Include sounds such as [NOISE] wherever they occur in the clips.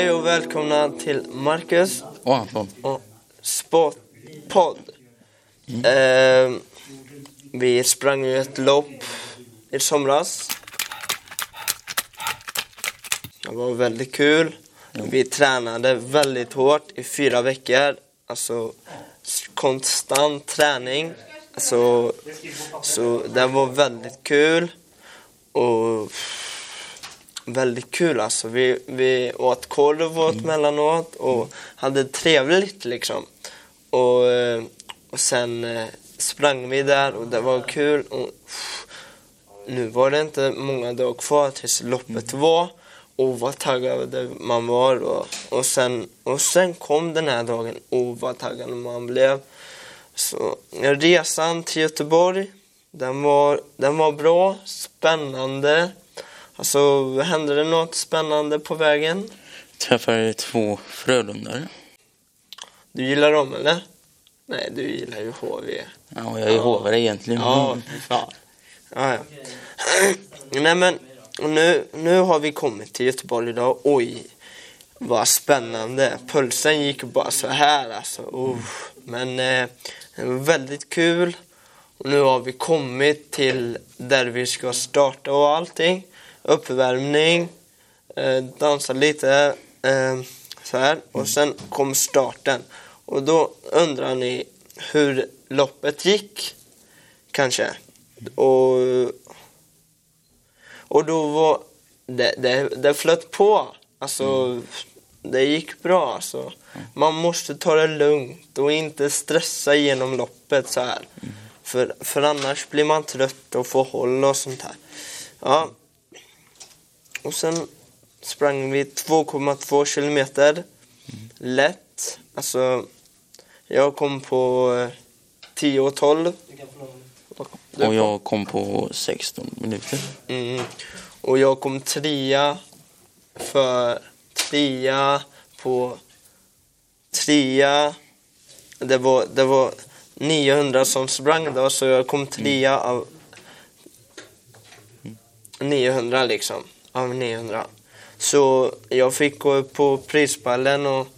välkomna till Marcus Och Anton. och Sportpodd. Eh, vi sprang ju ett lopp i somras. Det var väldigt kul. Vi tränade väldigt hårt i fyra veckor. Alltså konstant träning. Alltså, så det var väldigt kul. Och väldigt kul alltså. Vi, vi åt korv åt mellanåt och hade trevligt liksom. Och, eh, och sen eh, sprang vi där och det var kul. Och, nu var det inte många dagar kvar tills loppet var. Och vad taggad man var. Och, och, sen, och sen kom den här dagen. Och vad taggad man blev. Så resan till Göteborg, den var, den var bra, spännande. Alltså, hände det något spännande på vägen? Träffade två Frölundare. Du gillar dem eller? Nej, du gillar ju HV. Ja, jag är hovare egentligen. Ja, fy fan. Ja, ja. [CLEARS THROAT] Nej men, och nu, nu har vi kommit till Göteborg idag. Oj, vad spännande. Pulsen gick bara så här alltså. Uh. Men eh, det var väldigt kul. Och nu har vi kommit till där vi ska starta och allting. Uppvärmning, eh, dansa lite eh, så här. Och sen kom starten. Och då undrar ni hur loppet gick kanske. Och, och då var det, det, det flöt på. Alltså, det gick bra. Alltså. Man måste ta det lugnt och inte stressa igenom loppet så här. För, för annars blir man trött och får håll och sånt här. Ja. Och sen sprang vi 2,2 kilometer. Lätt. Alltså, jag kom på eh, 10 och 12. Du Och jag kom på 16 minuter. Mm. Och jag kom trea för trea på trea. Det var, det var 900 som sprang då så jag kom trea av 900 liksom. Av 900. Så jag fick gå upp på prispallen och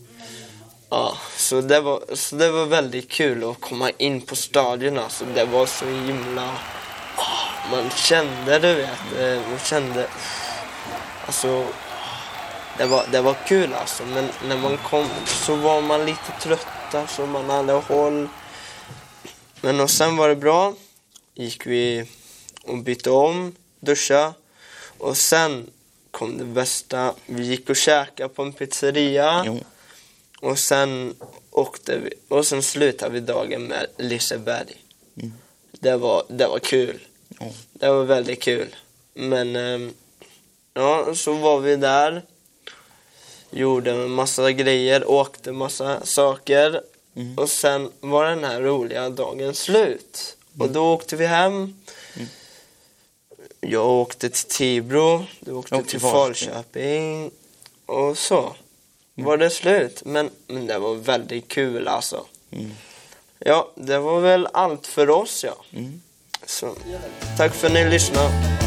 Ja, så det, var, så det var väldigt kul att komma in på stadion. Alltså, det var så himla... Man kände, du vet. Eh, man kände... Alltså, det var, det var kul alltså. Men när man kom så var man lite trött alltså, man hade håll. Men och sen var det bra. Gick vi och bytte om, duscha. Och sen kom det bästa. Vi gick och käkade på en pizzeria. Jo. Och sen åkte vi, och sen slutade vi dagen med Liseberg. Mm. Det, var, det var kul. Ja. Det var väldigt kul. Men, ehm, ja, så var vi där. Gjorde en massa grejer, åkte massa saker. Mm. Och sen var den här roliga dagen slut. Och då åkte vi hem. Jag åkte till Tibro, du åkte till till Falköping. Och så var det slut. Men, men det var väldigt kul alltså. Mm. Ja, det var väl allt för oss ja. Mm. Så, tack för att ni lyssnade.